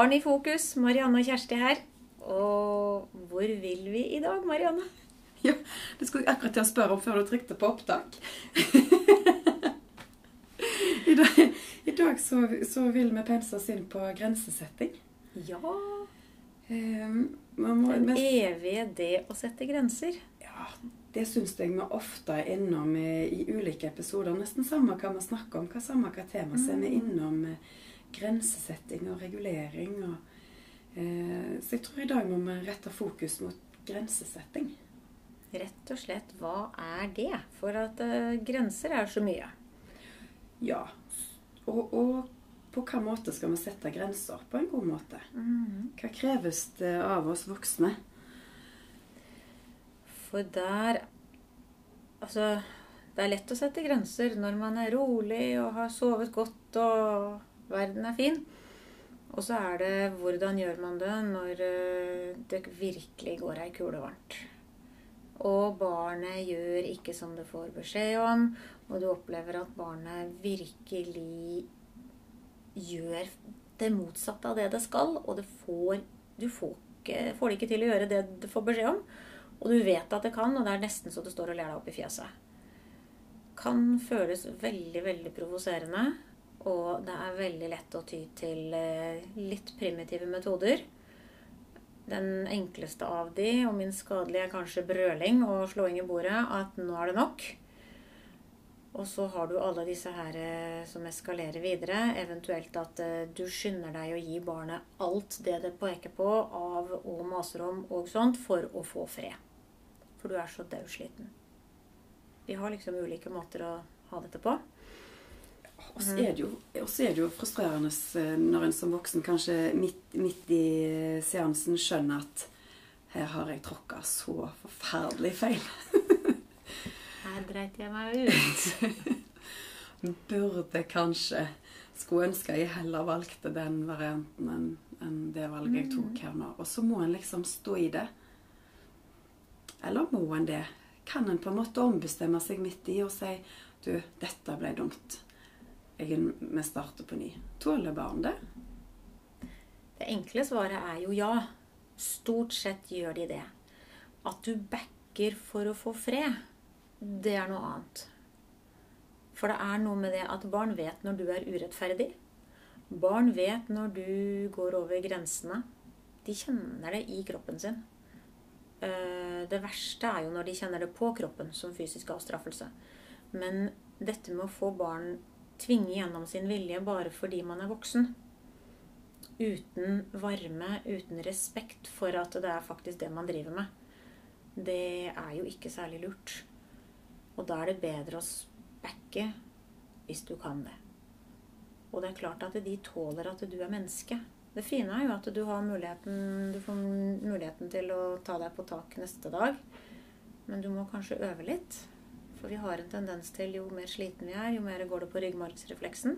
Barn i fokus, Marianne og Kjersti her. Og hvor vil vi i dag, Marianne? Ja, Det skulle jeg akkurat til å spørre om før du trykte på opptak. I dag, i dag så, så, vil vi pense oss inn på grensesetting. Ja. Um, må, Den evige det å sette grenser. Ja, det syns jeg vi ofte er innom i, i, ulike episoder. Nesten samme hva vi snakker om, hva samme hva tema, så er vi mm. innom eh, grensesetting og regulering. Og, eh, så jeg tror i dag må vi rette fokus mot grensesetting. Rett og slett, hva er det? For at eh, grenser er så mye. Ja. Og, og, på hvilken måte skal vi sette grenser på en god måte? Mm. Hva kreves det av oss voksne? For der Altså, det er lett å sette grenser når man er rolig og har sovet godt og verden er fin. Og så er det hvordan gjør man det når eh, det virkelig går ei kule varmt. Og barnet gjør ikke som det får beskjed om, og du opplever at barnet virkelig gjør det motsatte av det det skal, og det får, du får, ikke, får det ikke til å gjøre det det får beskjed om. Og du vet at det kan, og det er nesten så du står og ler deg opp i fjeset. Kan føles veldig, veldig provoserende. Og det er veldig lett å ty til eh, litt primitive metoder. Den enkleste av de, og minst skadelige, er kanskje brøling og slåing i bordet. At nå er det nok. Og så har du alle disse her eh, som eskalerer videre. Eventuelt at eh, du skynder deg å gi barnet alt det det peker på av og maser om og sånt, for å få fred. For du er så daudsliten. Vi har liksom ulike måter å ha dette på. Og så er, er, det jo frustrerende eh, når en som voksen kanskje midt, midt i seansen skjønner at her har jeg tråkka så forferdelig feil. her dreit jeg meg ut. Burde kanskje Skulle ønske jeg heller valgte den varianten enn en det valget jeg tok mm. her nå. Og så må en liksom stå i det. Eller må en det? Kan en på en måte ombestemme seg midt i og si du, dette ble dumt vi starter på ny. Tåler barn det? Det enkle svaret er jo ja. Stort sett gjør de det. At du backer for å få fred, det er noe annet. For det er noe med det at barn vet når du er urettferdig. Barn vet når du går over grensene. De kjenner det i kroppen sin. Eh, det verste er jo når de kjenner det på kroppen som fysisk avstraffelse. Men dette med å få barn tvinge gjennom sin vilje bare fordi man er voksen. Uten varme, uten respekt for at det er faktisk det man driver med. Det er jo ikke særlig lurt. Og da er det bedre å backe hvis du kan det. Og det er klart at de tåler at du er menneske. Det fine er jo at du har muligheten, du får muligheten til å ta deg på tak neste dag. Men du må kanskje øve litt. For vi har en tendens til jo mer sliten vi er, jo mer går det på ryggmargsrefleksen.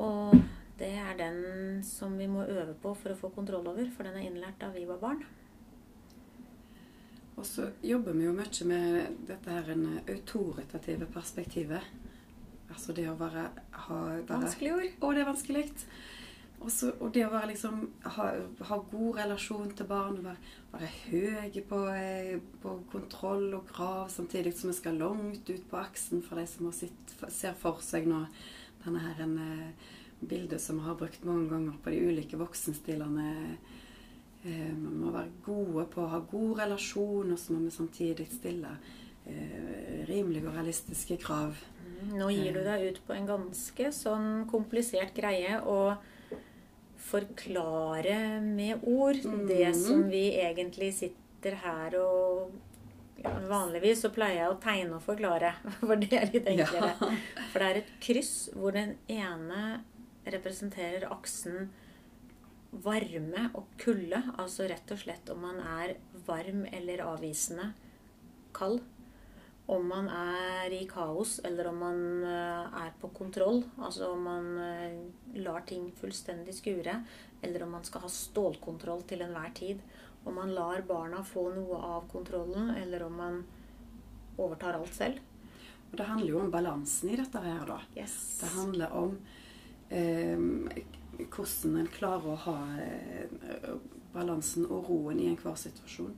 Og det er den som vi må øve på for å få kontroll over, for den er innlært da vi var barn. Og så jobber vi jo mye med dette her en autoritative perspektivet. Altså det å være, ha, være Vanskelig ord. Å, det er vanskelig. Også, og det å være liksom, ha, ha, god relasjon til barn, være, være høy på, eh, på, kontroll og krav, samtidig som vi skal langt ut på aksen for de som sitt, ser for seg nå denne her en, eh, bildet som vi har brukt mange ganger på de ulike voksenstilene. Eh, vi må være gode på å ha god relasjon, og så må vi samtidig stille eh, rimelige og realistiske krav. Mm, nå gir du deg ut på en ganske sånn komplisert greie. og forklare med ord mm. det som vi egentlig sitter her og ja, Vanligvis så pleier jeg å tegne og forklare, for det er litt enklere. Ja. For det er et kryss hvor den ene representerer aksen varme og kulde. Altså rett og slett om man er varm eller avvisende kald om man er i kaos, eller om man eh, er på kontroll. Altså om man eh, lar ting fullstendig skure, eller om man skal ha stålkontroll til enhver tid. Om man lar barna få noe av kontrollen, eller om man overtar alt selv. Og Det handler jo om balansen i dette her, da. Yes. Det handler om eh, hvordan en klarer å ha eh, balansen og roen i enhver situasjon.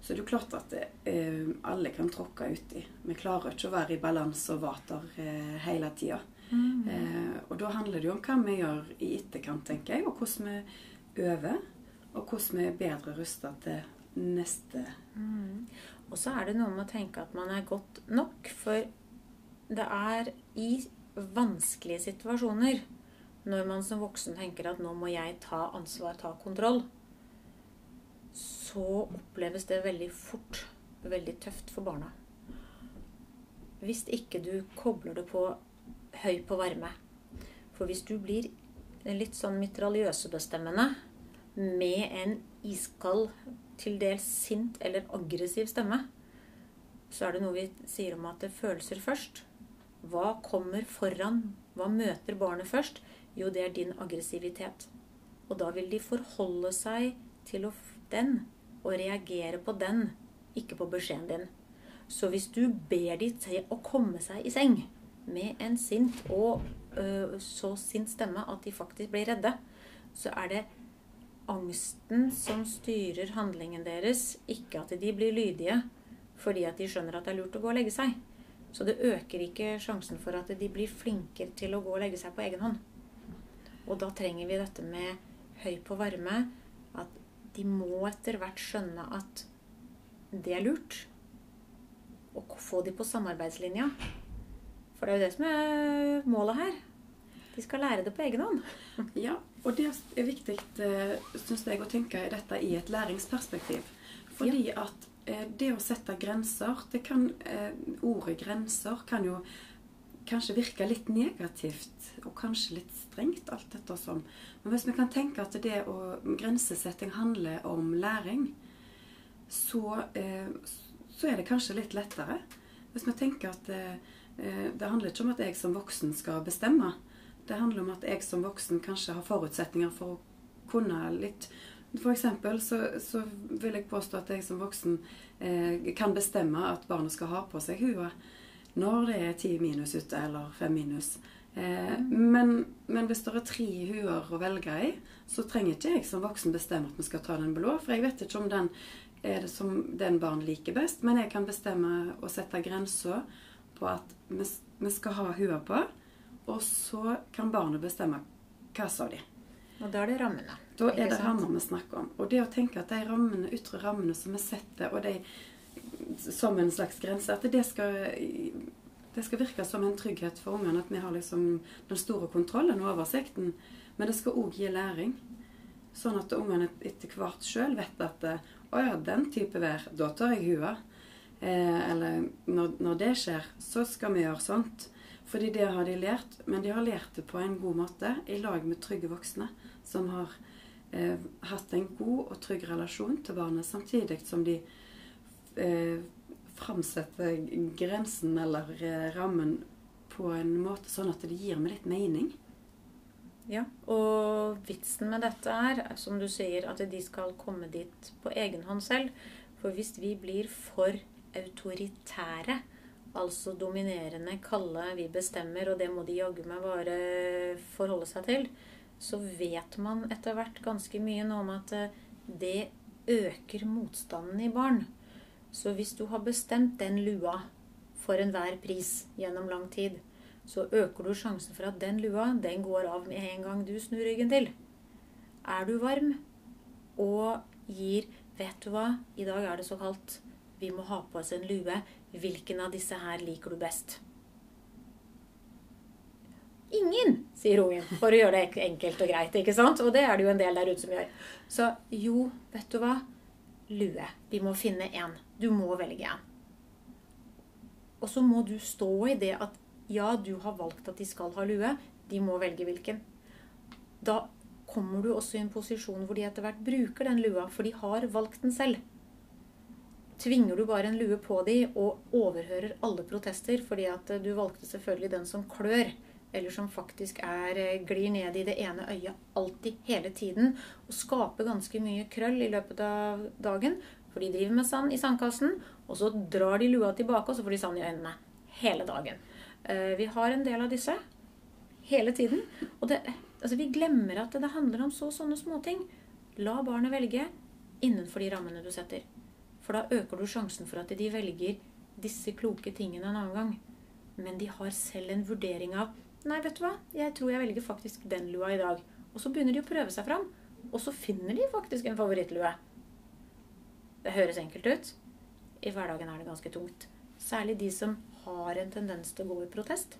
Så det er jo klart at eh, alle kan tråkke uti. Vi klarer ikke å være i balanse og vater eh, hele tida. Mm. Eh, og da handler det jo om hva vi gjør i etterkant, tenker jeg, og hvordan vi øver. Og hvordan vi er bedre rusta til neste. Mm. Og så er det noe med å tenke at man er godt nok, for det er i vanskelige situasjoner når man som voksen tenker at nå må jeg ta ansvar, ta kontroll, så oppleves det veldig fort veldig tøft for barna. Hvis ikke du kobler det på høy på varme. For hvis du blir litt sånn mitraljøsebestemmende med en iskald, til dels sint eller aggressiv stemme, så er det noe vi sier om at det følelser først. Hva kommer foran? Hva møter barnet først? Jo, det er din aggressivitet. Og da vil de forholde seg til den og reagere på den, ikke på beskjeden din. Så hvis du ber de til å komme seg i seng med en sint og øh, så sint stemme at de faktisk blir redde, så er det angsten som styrer handlingen deres, ikke at de blir lydige fordi at de skjønner at det er lurt å gå og legge seg. Så det øker ikke sjansen for at de blir flinkere til å gå og legge seg på egen hånd. Og da trenger vi dette med høy på varme. At de må etter hvert skjønne at det er lurt. Og få de på samarbeidslinja. For det er jo det som er målet her. De skal lære det på egen hånd. Ja, og det er viktig, synes syns jeg, å tenke dette i et læringsperspektiv. Fordi ja. at Eh, det å sette grenser det kan, eh, Ordet 'grenser' kan jo kanskje virke litt negativt og kanskje litt strengt, alt dette som. Men hvis vi kan tenke at det å grensesetting handler om læring, så, eh, så er det kanskje litt lettere. Hvis vi tenker at det, det handler ikke om at jeg som voksen skal bestemme. Det handler om at jeg som voksen kanskje har forutsetninger for å kunne litt for eksempel så, så, vil jeg påstå at jeg som voksen eh, kan bestemme at barnet skal ha på seg hue når det er ti minus ute, eller fem minus. Eh, mm. men, men, hvis det er tre huer å velge i, så trenger ikke jeg som voksen bestemme at vi skal ta den blå. For jeg vet ikke om den er det som den barn liker best, men jeg kan bestemme og sette grenser på at vi, vi skal ha hua på, og så kan barnet bestemme hva av de. Og da er det rammene. Da er det rammer vi snakker om. Og det å tenke at de rammene, ytre rammene som vi setter, og de som en slags grense, at det skal, det skal virke som en trygghet for ungene. At vi har liksom den store kontrollen og oversikten. Men det skal òg gi læring. Sånn at ungene etter hvert sjøl vet at å ja, den type vær, da tar jeg hua. Eh, eller når, når, det skjer, så skal vi gjøre sånt. Fordi det har de lært. Men de har lært det på en god måte i lag med trygge voksne som har eh, hatt en god og trygg relasjon til barnet, samtidig som de eh, framsette grensen eller eh, rammen på en måte sånn at det gir meg litt mening. Ja, og vitsen med dette er, som du sier, at de skal komme dit på egen hånd selv. For hvis vi blir for autoritære, altså dominerende, kalde, vi bestemmer, og det må de jaggu meg bare forholde seg til, så vet man etter hvert ganske mye nå om at eh, det øker motstanden i barn. Så hvis du har bestemt den lua for enhver pris gjennom lang tid, så øker du sjansen for at den lua den går av med en gang du snur ryggen til. Er du varm og gir 'Vet du hva, i dag er det så kaldt. Vi må ha på oss en lue. Hvilken av disse her liker du best?' Ingen, sier ungen, for å gjøre det enkelt og greit. ikke sant? Og det er det jo en del der ute som gjør. Så jo, vet du hva? Lue. Vi må finne én. Du må velge en. Og så må du stå i det at ja, du har valgt at de skal ha lue. De må velge hvilken. Da kommer du også i en posisjon hvor de etter hvert bruker den lua, for de har valgt den selv. Tvinger du bare en lue på de og overhører alle protester fordi at du valgte selvfølgelig den som klør, eller som faktisk er, eh, glir ned i det ene øyet alltid, hele tiden, og skaper ganske mye krøll i løpet av dagen. For de driver med sand i sandkassen, og så drar de lua tilbake, og så får de sand i øynene hele dagen. Eh, vi har en del av disse hele tiden. Og det, Altså, vi glemmer at det handler om så sånne småting. La barnet velge innenfor de rammene du setter. For da øker du sjansen for at de velger disse kloke tingene en annen gang. Men de har selv en vurdering av Nei, vet du hva, jeg tror jeg velger faktisk den lua i dag. Og så begynner de å prøve seg fram. Og så finner de faktisk en favorittlue. Det høres enkelt ut. I hverdagen er det ganske tungt. Særlig de som har en tendens til å gå i protest.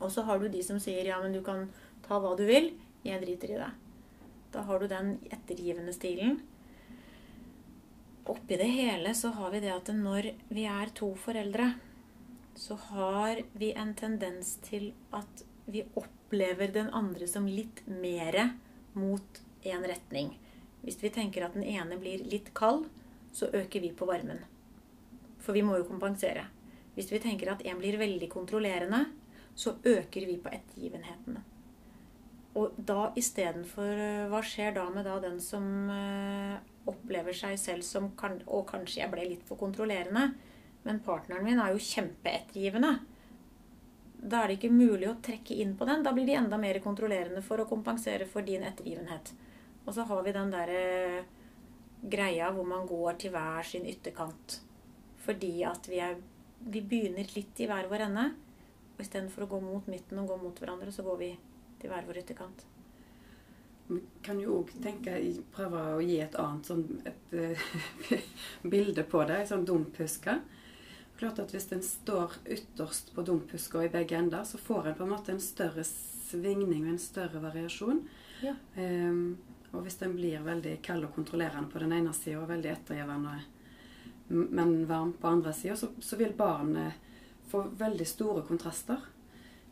Og så har du de som sier ja, men du kan ta hva du vil. Jeg driter i det. Da har du den ettergivende stilen. Oppi det hele så har vi det at når vi er to foreldre, så har vi en tendens til at vi opplever den andre som litt mere mot en retning. Hvis vi tenker at den ene blir litt kald, så øker vi på varmen. For vi må jo kompensere. Hvis vi tenker at en blir veldig kontrollerende, så øker vi på ettergivenheten. Og da istedenfor Hva skjer da med da den som øh, opplever seg selv som Og kanskje jeg ble litt for kontrollerende. Men partneren min er jo kjempeettergivende. Da er det ikke mulig å trekke inn på den. Da blir de enda mer kontrollerende for å kompensere for din ettergivenhet. Og så har vi den derre greia hvor man går til hver sin ytterkant. Fordi at vi, er, vi begynner litt i hver vår ende. Og istedenfor å gå mot midten og gå mot hverandre, så går vi til hver vår ytterkant. Vi kan jo òg tenke Prøve å gi et annet sånn et, uh, bilde på det. En sånn dum dumpuske. Klart at Hvis en står ytterst på dumphuska i begge ender, så får en på en måte en større svingning og en større variasjon. Ja. Um, og hvis en blir veldig kald og kontrollerende på den ene sida og veldig ettergivende, men varm på andre sida, så, så, vil barnet få veldig store kontraster.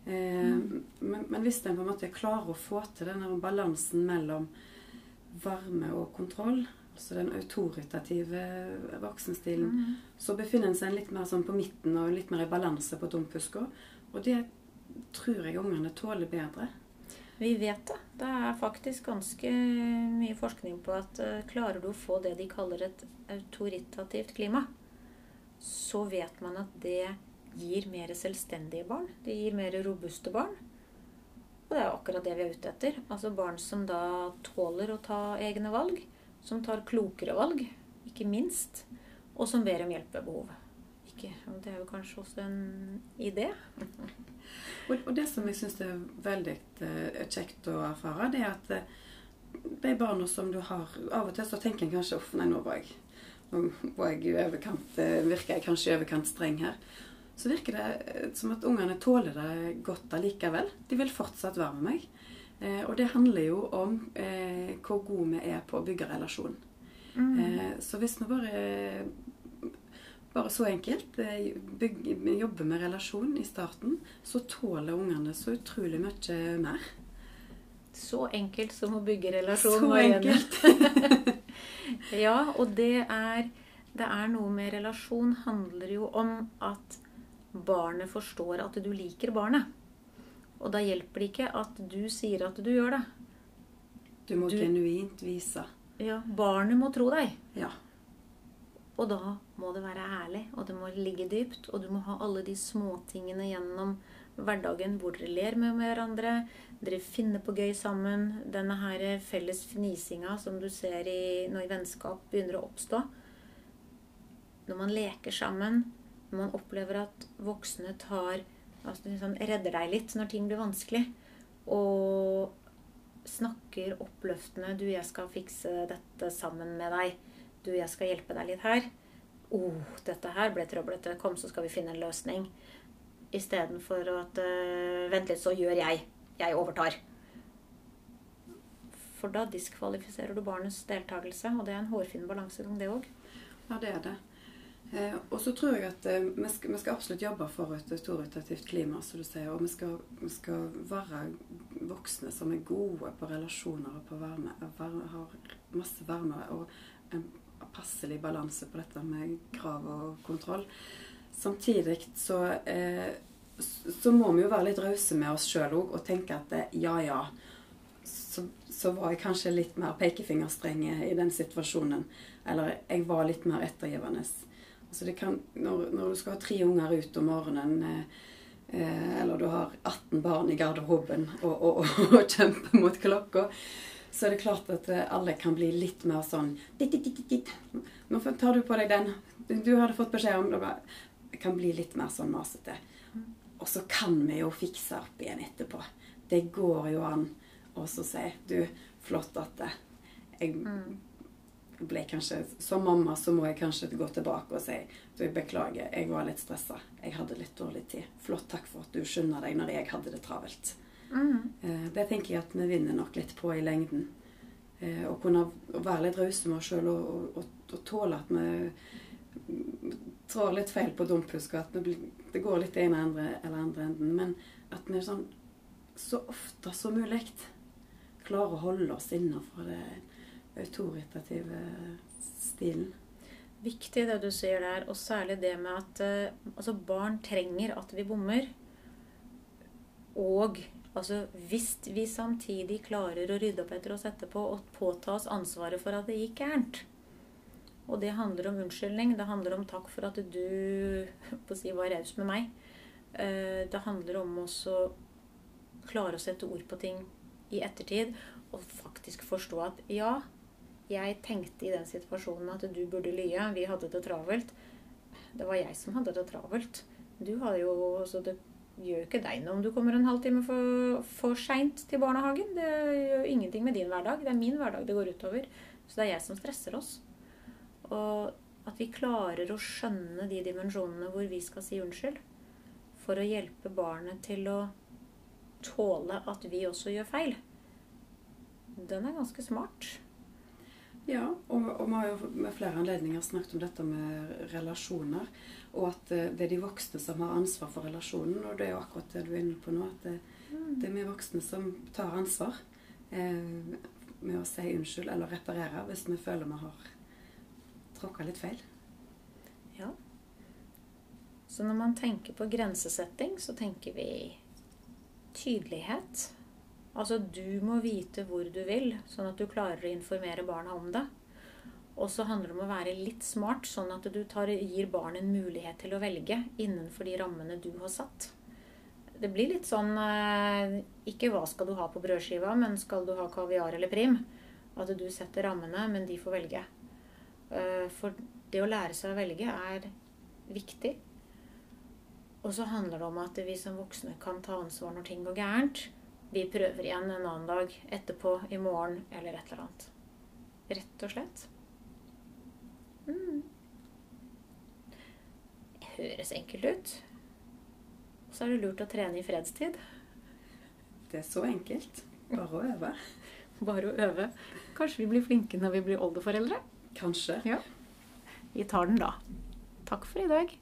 Um, mm. men, men, hvis en på en måte klarer å få til denne balansen mellom varme og kontroll, altså den autoritative voksenstilen, mm. så befinner en seg litt mer sånn på midten og litt mer i balanse på dumpuska. Og det tror jeg ungene tåler bedre. Vi vet det. Det er faktisk ganske mye forskning på at uh, klarer du å få det de kaller et autoritativt klima, så vet man at det gir mer selvstendige barn. Det gir mer robuste barn. Og det er akkurat det vi er ute etter. Altså barn som da tåler å ta egne valg som tar klokere valg, ikke minst, og som ber om hjelp ved behov. Ikke, og det er jo kanskje også en idé. og, det som jeg syns er veldig uh, kjekt å erfare, det er at uh, de barna som du har Av og til så tenker en kanskje uff, nei, nå var jeg, nå var jeg overkant, uh, virker jeg kanskje i overkant streng her. Så virker det som at ungene tåler det godt allikevel. De vil fortsatt være med meg. Eh, og det handler jo om eh, hvor gode vi er på å bygge relasjon. Mm. Eh, så hvis vi bare bare så enkelt jobber med relasjon i starten, så tåler ungene så utrolig mye mer. Så enkelt som å bygge relasjon. Så enkelt. ja, og det er, det er noe med relasjon handler jo om at barnet forstår at du liker barnet. Og da hjelper det ikke at du sier at du gjør det. Du må du, genuint vise. Ja. Barnet må tro deg. Ja. Og da må det være ærlig, og det må ligge dypt. Og du må ha alle de småtingene gjennom hverdagen hvor dere ler med hverandre. Dere finner på gøy sammen. Denne her felles fnisinga som du ser i, når vennskap begynner å oppstå. Når man leker sammen, når man opplever at voksne tar altså liksom redder deg litt når ting blir vanskelig. Og snakker oppløftende 'Du, jeg skal fikse dette sammen med deg. Du, jeg skal hjelpe deg litt her.' 'Å, oh, dette her ble trøblete. Kom, så skal vi finne en løsning.' Istedenfor at uh, 'Vent litt, så gjør jeg. Jeg overtar.' For da diskvalifiserer du barnets deltakelse, og det er en hårfin balansegang, det òg. Ja, det er det. Eh, og så tror jeg at eh, vi, skal, vi, skal, absolutt jobbe for et autoritativt klima, som du sier. Og vi skal, vi skal, være voksne som er gode på relasjoner og på varme. har masse varme og en passelig balanse på dette med krav og kontroll. Samtidig så, eh, så må vi jo være litt rause med oss sjøl òg og tenke at det, ja, ja. Så, så, var jeg kanskje litt mer pekefingerstreng i den situasjonen. Eller jeg var litt mer ettergivende. Altså kan, når, når, du skal ha tre unger ut om morgenen, eh, eh, eller du har 18 barn i garderoben og, og, og, og kjemper mot klokka, så er det klart at eh, alle kan bli litt mer sånn dit, dit, dit. Nå tar du på deg den. Du hadde fått beskjed om det. kan bli litt mer sånn masete. Og så kan vi jo fikse opp igjen etterpå. Det går jo an å si Du, flott at det. jeg ble kanskje Som mamma så må jeg kanskje gå tilbake og si du, beklager, jeg var litt stressa. Jeg hadde litt dårlig tid. Flott, takk for at du skjønner deg når jeg hadde det travelt. Mm. Det tenker jeg at vi vinner nok litt på i lengden. Eh, å kunne være litt rause med oss sjøl og, og, og, tåle at vi trår litt feil på dumpusk, og at vi, det går litt ene andre eller andre enden. Men at vi sånn så ofte som mulig klarer å holde oss innenfor det autoritative stilen. Viktig det du sier der, og særlig det med at uh, altså barn trenger at vi bommer. Og altså, hvis vi samtidig klarer å rydde opp etter oss etterpå og påta oss ansvaret for at det gikk gærent Og det handler om unnskyldning. Det handler om takk for at du si, var raus med meg. Uh, det handler om også klare å sette ord på ting i ettertid og faktisk forstå at ja, jeg tenkte i den situasjonen at du burde lye. Vi hadde det travelt. Det var jeg som hadde det travelt. Du har jo så Det gjør jo ikke deg noe om du kommer en halvtime for, for seint til barnehagen. Det gjør ingenting med din hverdag. Det er min hverdag det går utover. Så det er jeg som stresser oss. Og at vi klarer å skjønne de dimensjonene hvor vi skal si unnskyld. For å hjelpe barnet til å tåle at vi også gjør feil. Den er ganske smart. Ja, og, og, vi har jo med flere anledninger snakket om dette med relasjoner. Og at eh, det er de voksne som har ansvar for relasjonen. Og det er jo akkurat det du er inne på nå. At det, mm. det er vi voksne som tar ansvar eh, med å si unnskyld eller reparere hvis vi føler vi har tråkka litt feil. Ja. Så når man tenker på grensesetting, så tenker vi tydelighet. Altså du må vite hvor du vil, sånn at du klarer å informere barna om det. Og så handler det om å være litt smart, sånn at du tar, gir barn en mulighet til å velge innenfor de rammene du har satt. Det blir litt sånn eh, Ikke hva skal du ha på brødskiva, men skal du ha kaviar eller prim? At du setter rammene, men de får velge. Eh, for det å lære seg å velge er viktig. Og så handler det om at vi som voksne kan ta ansvar når ting går gærent vi prøver igjen en annen dag etterpå, i morgen eller et eller annet. Rett og slett. Mm. Det høres enkelt ut. Og så er det lurt å trene i fredstid. Det er så enkelt. Bare å øve. Bare å øve. Kanskje vi blir flinke når vi blir oldeforeldre? Kanskje. Ja. Vi tar den da. Takk for i dag.